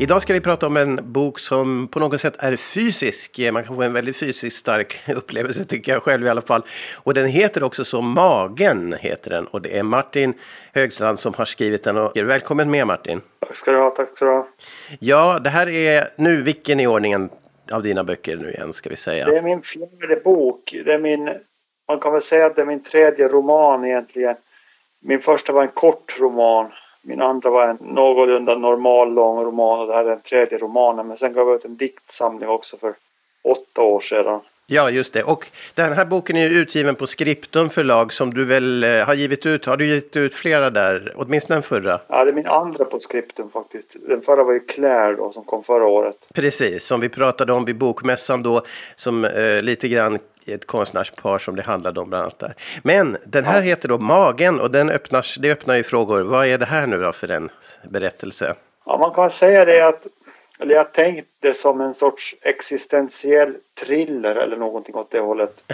Idag ska vi prata om en bok som på något sätt är fysisk. Man kan få en väldigt fysiskt stark upplevelse tycker jag själv i alla fall. Och den heter också så Magen heter den och det är Martin Högstrand som har skrivit den. Och välkommen med Martin. Tack ska du ha, tack ska du ha. Ja, det här är nu vilken i ordningen av dina böcker nu igen ska vi säga? Det är min fjärde bok. Det är min, man kan väl säga att det är min tredje roman egentligen. Min första var en kort roman min andra var en någorlunda normal lång roman och det här är den tredje romanen. Men sen gav jag ut en diktsamling också för åtta år sedan. Ja, just det. Och den här boken är utgiven på Skriptum förlag som du väl eh, har givit ut. Har du givit ut flera där? Åtminstone den förra? Ja, det är min andra på Skriptum faktiskt. Den förra var ju Claire då som kom förra året. Precis, som vi pratade om vid bokmässan då. Som eh, lite grann ett konstnärspar som det handlade om bland annat där. Men den här ja. heter då Magen och den öppnar, det öppnar ju frågor. Vad är det här nu då för en berättelse? Ja, man kan säga det att eller jag tänkte som en sorts existentiell thriller eller någonting åt det hållet.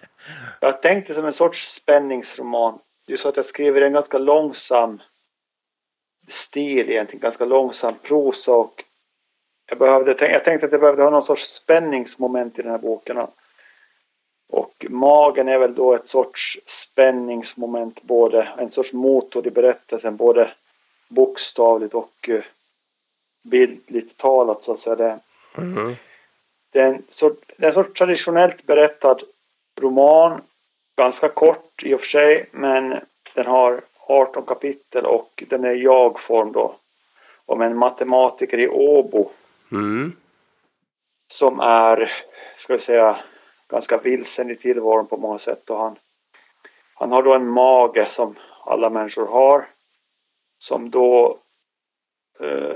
jag tänkte som en sorts spänningsroman. Det är så att jag skriver en ganska långsam stil egentligen, ganska långsam prosa och jag, behövde, jag tänkte att jag behövde ha någon sorts spänningsmoment i den här boken. Och magen är väl då ett sorts spänningsmoment, både en sorts motor i berättelsen, både bokstavligt och uh, bildligt talat så att säga. Det, mm. det, är en sort, sorts traditionellt berättad roman, ganska kort i och för sig, men den har 18 kapitel och den är jag-form då. Om en matematiker i Åbo. Mm. Som är, ska vi säga, ganska vilsen i tillvaron på många sätt och han, han har då en mage som alla människor har som då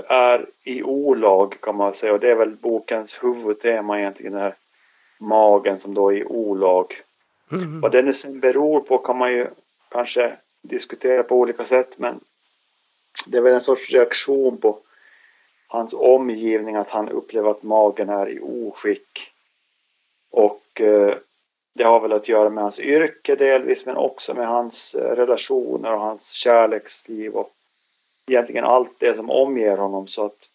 är i olag kan man säga och det är väl bokens huvudtema egentligen den här magen som då är i olag. Mm. Vad det nu sen beror på kan man ju kanske diskutera på olika sätt men det är väl en sorts reaktion på hans omgivning att han upplever att magen är i oskick. Och eh, det har väl att göra med hans yrke delvis men också med hans eh, relationer och hans kärleksliv och egentligen allt det som omger honom så att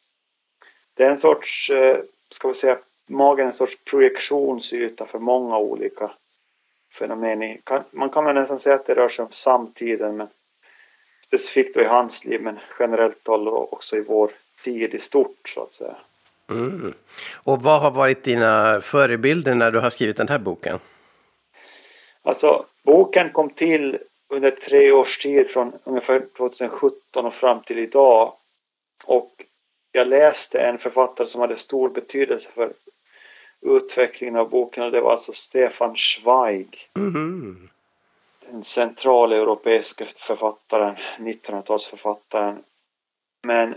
det är en sorts, eh, ska vi säga, magen är en sorts projektionsyta för många olika fenomen. Man kan väl nästan säga att det rör sig om samtiden men specifikt då i hans liv men generellt också i vår tid i stort så att säga. Mm. Och vad har varit dina förebilder när du har skrivit den här boken? Alltså, boken kom till under tre års tid från ungefär 2017 och fram till idag. Och jag läste en författare som hade stor betydelse för utvecklingen av boken och det var alltså Stefan Zweig. Mm. Den centraleuropeiska författaren, 1900-talsförfattaren. Men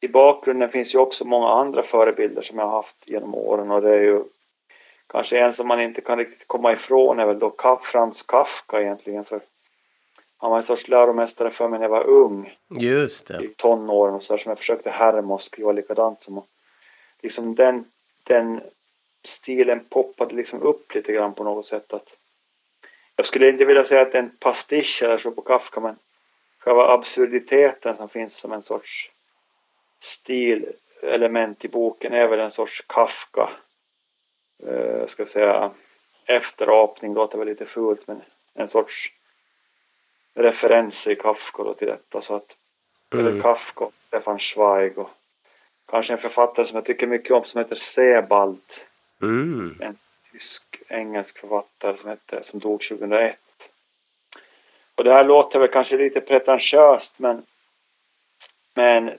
i bakgrunden finns ju också många andra förebilder som jag har haft genom åren och det är ju kanske en som man inte kan riktigt komma ifrån är väl då Frans Kafka egentligen för han var en sorts läromästare för mig när jag var ung. Just det. I tonåren och så där, som jag försökte härma och skriva likadant som. Liksom den, den stilen poppade liksom upp lite grann på något sätt. att Jag skulle inte vilja säga att det är en pastisch eller så på Kafka men själva absurditeten som finns som en sorts stilelement i boken är väl en sorts Kafka. Eh, ska säga efterapning låter väl lite fult men en sorts referenser i Kafka då till detta så att mm. Kafka, Stefan Zweig och kanske en författare som jag tycker mycket om som heter Sebald. Mm. En tysk-engelsk författare som, hette, som dog 2001. Och det här låter väl kanske lite pretentiöst men men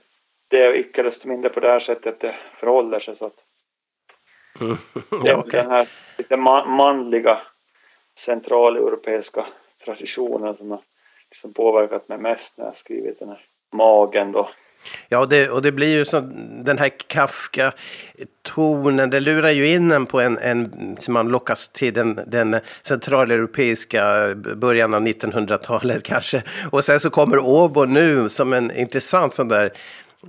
det är icke desto mindre på det här sättet det förhåller sig så att mm. ja, okay. den här lite man, manliga centraleuropeiska traditionen som har liksom påverkat mig mest när jag skrivit den här magen då. Ja, och det, och det blir ju så, den här Kafka-tonen, det lurar ju in en på en, en som man lockas till den, den centraleuropeiska början av 1900-talet kanske. Och sen så kommer Åbo nu som en intressant sån där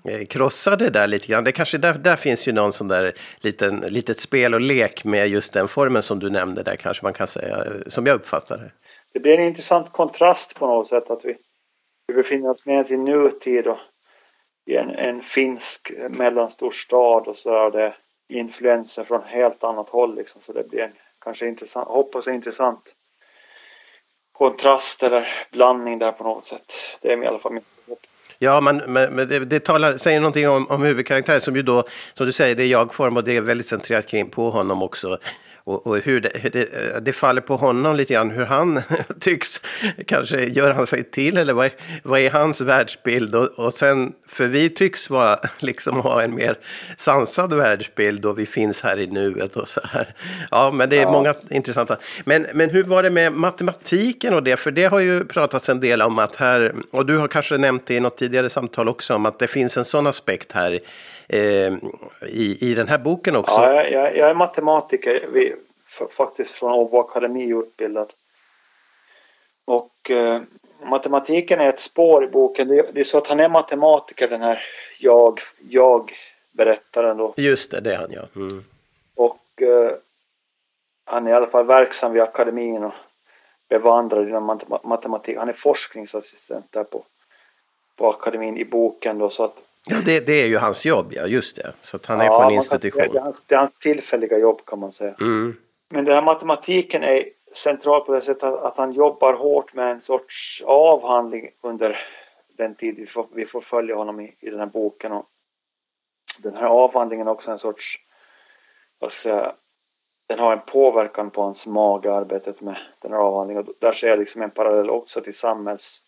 eh, Krossa det där lite grann. Det kanske där, där finns ju någon sån där liten, litet spel och lek med just den formen som du nämnde där kanske man kan säga, eh, som jag uppfattar det. Det blir en intressant kontrast på något sätt att vi, vi befinner oss med i nutid och i en, en finsk mellanstor stad och så där. det influenser från helt annat håll liksom. Så det blir en kanske intressant, hoppas intressant kontrast eller blandning där på något sätt. Det är i alla fall min Ja, men, men det, det talar, säger någonting om, om huvudkaraktären som ju då, som du säger, det är jag-form och det är väldigt centrerat kring på honom också. Och, och hur, det, hur det, det, faller på honom lite grann hur han tycks, kanske gör han sig till eller vad är, vad är hans världsbild? Och, och sen, för vi tycks vara, liksom ha en mer sansad världsbild och vi finns här i nuet och så här. Ja, men det är ja. många intressanta. Men, men hur var det med matematiken och det? För det har ju pratats en del om att här, och du har kanske nämnt det i något tidigare samtal också, om att det finns en sån aspekt här i, i den här boken också. Ja, jag, jag är matematiker, vi, faktiskt från Åbo Akademi utbildad. Och eh, matematiken är ett spår i boken. Det, det, är så att han är matematiker den här jag, jag berättaren då. Just det, det är han ja. Mm. Och eh, han är i alla fall verksam vid akademin och bevandrad inom matematik. Han är forskningsassistent där på, på akademin i boken då så att Ja, det, det är ju hans jobb, ja, just det. Så att han är på en institution. Kan, det, är hans, det är hans tillfälliga jobb kan man säga. Mm. Men den här matematiken är central på det sättet att, att, han jobbar hårt med en sorts avhandling under den tid vi får, vi får följa honom i, i den här boken. Och den här avhandlingen är också en sorts, vad ska jag säga, den har en påverkan på hans mage, arbetet med den här avhandlingen. Och där ser jag liksom en parallell också till samhälls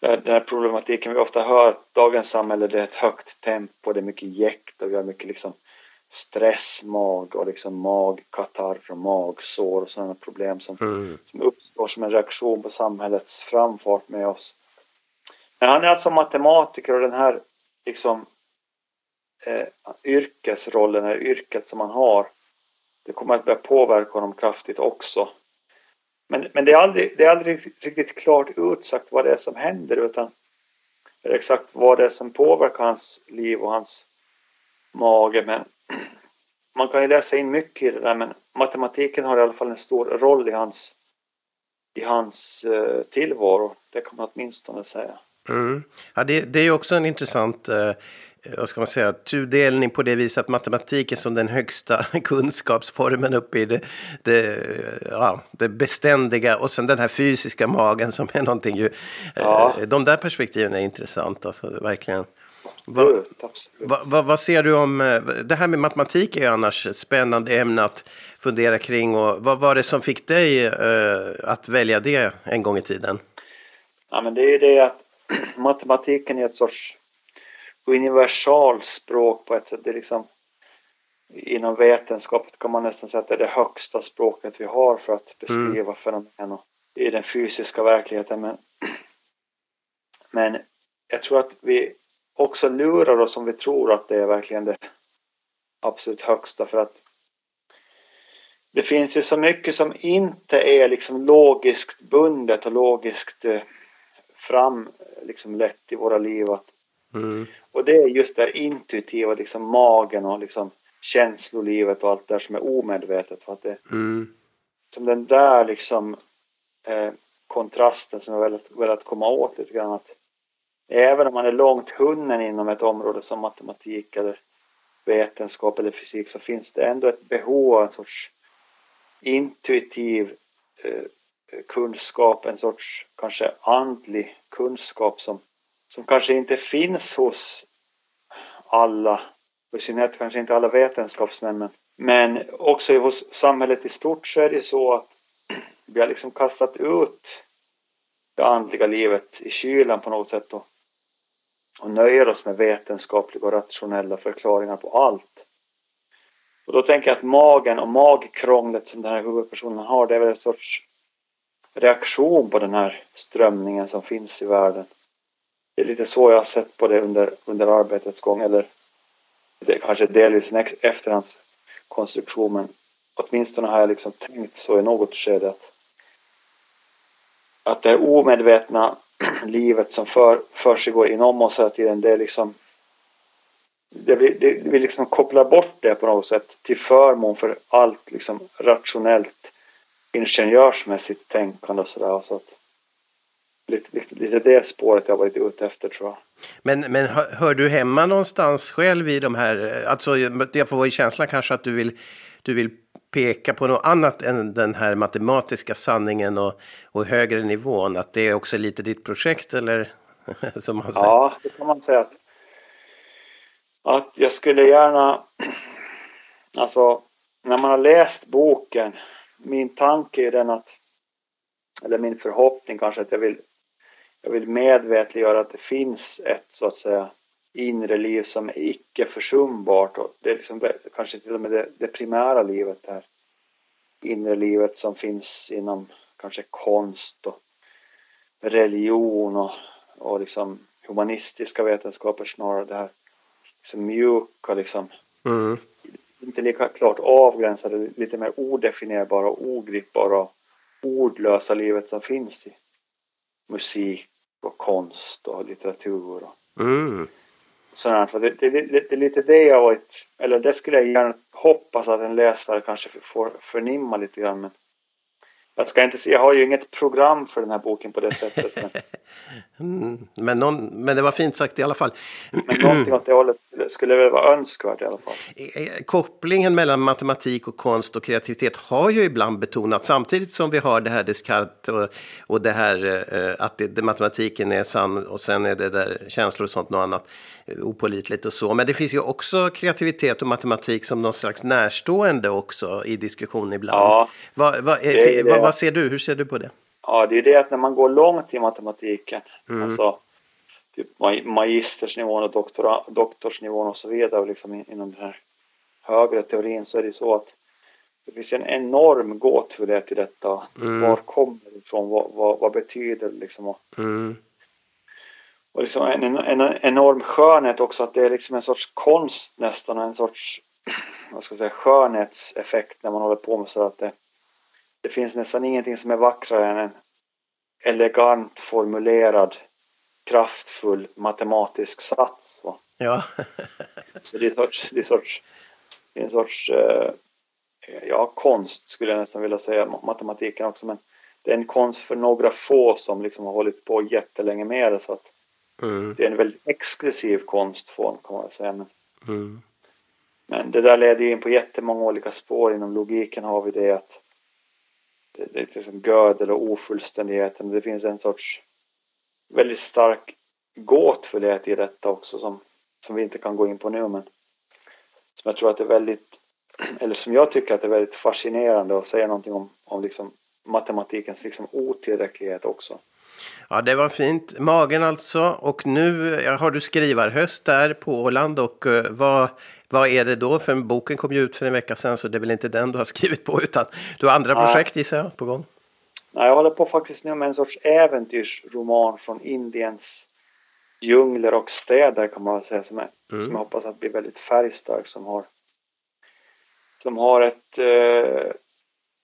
den här problematiken vi ofta hör att dagens samhälle det är ett högt tempo, det är mycket jäkt och vi har mycket liksom stressmag och liksom magkatarr och magsår och sådana problem som, mm. som uppstår som en reaktion på samhällets framfart med oss. Men han är alltså matematiker och den här liksom eh, yrkesrollen, eller yrket som han har, det kommer att börja påverka honom kraftigt också. Men, men det, är aldrig, det är aldrig riktigt klart utsagt vad det är som händer utan exakt vad det är som påverkar hans liv och hans mage. Men man kan ju läsa in mycket i det där men matematiken har i alla fall en stor roll i hans, i hans eh, tillvaro. Det kan man åtminstone säga. Mm. Ja, det, det är ju också en intressant eh, vad ska man säga, tudelning på det viset att matematik är som den högsta kunskapsformen uppe i det, det, ja, det beständiga och sen den här fysiska magen som är någonting ju, ja. eh, de där perspektiven är intressanta, alltså verkligen. Vad, vad, vad, vad, ser du om, eh, det här med matematik är ju annars ett spännande ämne att fundera kring och vad var det som fick dig eh, att välja det en gång i tiden? Ja men det är ju det att matematiken är ett sorts universalspråk på ett sätt. Det är liksom, inom vetenskapet kan man nästan säga att det är det högsta språket vi har för att beskriva mm. fenomen i den fysiska verkligheten. Men, men jag tror att vi också lurar oss om vi tror att det är verkligen det absolut högsta för att det finns ju så mycket som inte är liksom logiskt bundet och logiskt eh, fram liksom lätt i våra liv. Att Mm. Och det är just det intuitiva, liksom magen och liksom känslolivet och allt det där som är omedvetet. För att det, mm. Som den där liksom eh, kontrasten som jag velat, velat komma åt lite grann. Att även om man är långt hunnen inom ett område som matematik eller vetenskap eller fysik så finns det ändå ett behov av en sorts intuitiv eh, kunskap, en sorts kanske andlig kunskap som som kanske inte finns hos alla, och i synnerhet kanske inte alla vetenskapsmän, men, men också hos samhället i stort så är det så att vi har liksom kastat ut det andliga livet i kylan på något sätt och, och nöjer oss med vetenskapliga och rationella förklaringar på allt. Och då tänker jag att magen och magkrånglet som den här huvudpersonen har, det är väl en sorts reaktion på den här strömningen som finns i världen det är lite så jag har sett på det under, under arbetets gång. Eller det är kanske delvis en efterhandskonstruktion men åtminstone har jag liksom tänkt så i något skede att, att det omedvetna livet som för, för sig går inom oss hela tiden, det är liksom det, vi, det, vi liksom kopplar bort det på något sätt till förmån för allt liksom rationellt ingenjörsmässigt tänkande och sådär. Så att, lite, lite, lite det spåret jag varit ute efter tror jag. Men, men hör, hör, du hemma någonstans själv i de här, alltså jag får känslan kanske att du vill, du vill peka på något annat än den här matematiska sanningen och, och högre nivån, att det är också lite ditt projekt eller? Som man säger. Ja, det kan man säga att, att jag skulle gärna, alltså när man har läst boken, min tanke är den att, eller min förhoppning kanske att jag vill jag vill medvetliggöra att det finns ett så att säga inre liv som är icke försumbart och det är liksom kanske till och med det, det primära livet det här inre livet som finns inom kanske konst och religion och, och liksom humanistiska vetenskaper snarare det här liksom mjuka liksom mm. inte lika klart avgränsade, lite mer odefinierbara och ogripbara ordlösa livet som finns i musik och konst och litteratur. Och mm. sådär. För det, det, det, det, är lite det jag varit, eller det skulle jag gärna hoppas att en läsare kanske får förnimma lite grann. Men jag ska inte jag har ju inget program för den här boken på det sättet. Men, mm, men, någon, men det var fint sagt i alla fall. Men någonting åt det hållet skulle väl vara önskvärt i alla fall. Kopplingen mellan matematik och konst och kreativitet har ju ibland betonats samtidigt som vi har det här Descartes och, och det här eh, att det, det, matematiken är sann och sen är det där känslor och sånt något annat eh, opolitligt och så. Men det finns ju också kreativitet och matematik som någon slags närstående också i diskussion ibland. Ja, vad, vad, är, vad, vad ser du? Hur ser du på det? Ja, det är det att när man går långt i matematiken, mm. alltså typ magistersnivån och doktora, doktorsnivån och så vidare liksom inom den här högre teorin så är det så att det finns en enorm gåtfullhet i detta. Mm. Var kommer det ifrån? Vad, vad, vad betyder det liksom? Och, mm. och liksom en, en, en, enorm skönhet också att det är liksom en sorts konst nästan, en sorts vad ska jag säga, skönhetseffekt när man håller på med så att det, det finns nästan ingenting som är vackrare än en elegant formulerad kraftfull matematisk sats. Va? Ja. så det är, sorts, det är, sorts, det är en sorts eh, ja, konst skulle jag nästan vilja säga, matematiken också. Men det är en konst för några få som liksom har hållit på jättelänge med det. Så att mm. Det är en väldigt exklusiv konstform kan man säga. Men, mm. men det där leder ju in på jättemånga olika spår. Inom logiken har vi det att det, det är liksom Gödel och ofullständigheten. Det finns en sorts väldigt stark gåtfullhet i detta också som, som vi inte kan gå in på nu men som jag tror att det är väldigt eller som jag tycker att det är väldigt fascinerande att säga någonting om, om liksom matematikens liksom otillräcklighet också. Ja, det var fint. Magen alltså. Och nu har du skrivarhöst där på Åland. Och eh, vad, vad är det då? För boken kom ju ut för en vecka sedan så det är väl inte den du har skrivit på utan du har andra projekt gissar jag på gång? Nej, jag håller på faktiskt nu med en sorts äventyrsroman från Indiens djungler och städer kan man säga som, är, mm. som jag hoppas att blir väldigt färgstark som har som har ett eh,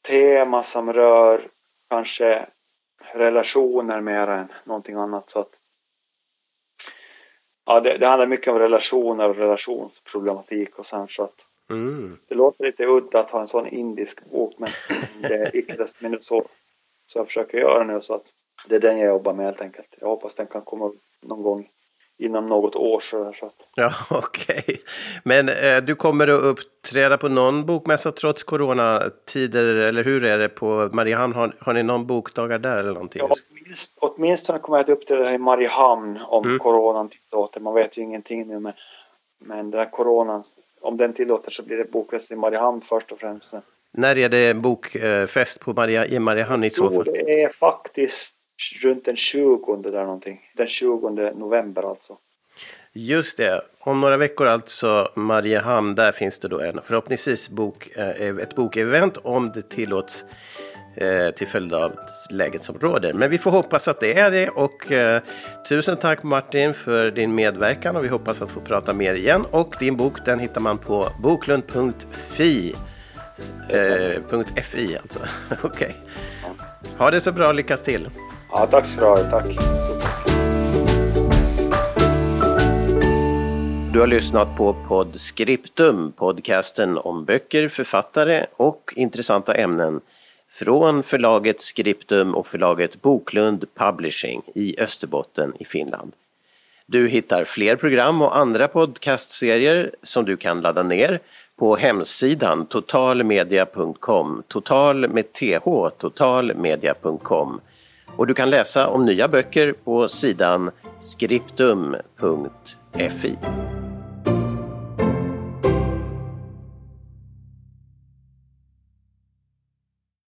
tema som rör kanske relationer mer än någonting annat så att ja, det, det handlar mycket om relationer och relationsproblematik och sen så att mm. det låter lite udda att ha en sån indisk bok men det är icke mindre så så jag försöker göra nu så att det är den jag jobbar med helt enkelt. Jag hoppas den kan komma någon gång inom något år så, så att. Ja, okej. Okay. Men eh, du kommer att uppträda på någon bokmässa trots coronatider, eller hur är det på Mariehamn? Har, har ni någon bokdagar där eller någonting? Ja, åtminstone, åtminstone kommer jag att uppträda i Mariehamn om mm. coronan tillåter. Man vet ju ingenting nu men, men den här coronan, om den tillåter så blir det bokmässa i Mariehamn först och främst. När är det bokfest på Maria, i Mariehamn i så fall? Det är faktiskt runt den 20 där någonting. Den 20 november alltså. Just det, om några veckor alltså Mariehamn, där finns det då en förhoppningsvis bok, eh, ett bokevent om det tillåts eh, till följd av läget som råder. Men vi får hoppas att det är det och eh, tusen tack Martin för din medverkan och vi hoppas att få prata mer igen. Och din bok den hittar man på boklund.fi. Eh, .fi alltså. Okej. Okay. Ha det så bra, lycka till. Ja, tack ska du ha. Tack. Du har lyssnat på Podscriptum, podcasten om böcker, författare och intressanta ämnen från förlaget Scriptum och förlaget Boklund Publishing i Österbotten i Finland. Du hittar fler program och andra podcastserier som du kan ladda ner på hemsidan totalmedia.com, total med th, totalmedia.com. Och du kan läsa om nya böcker på sidan skriptum.fi.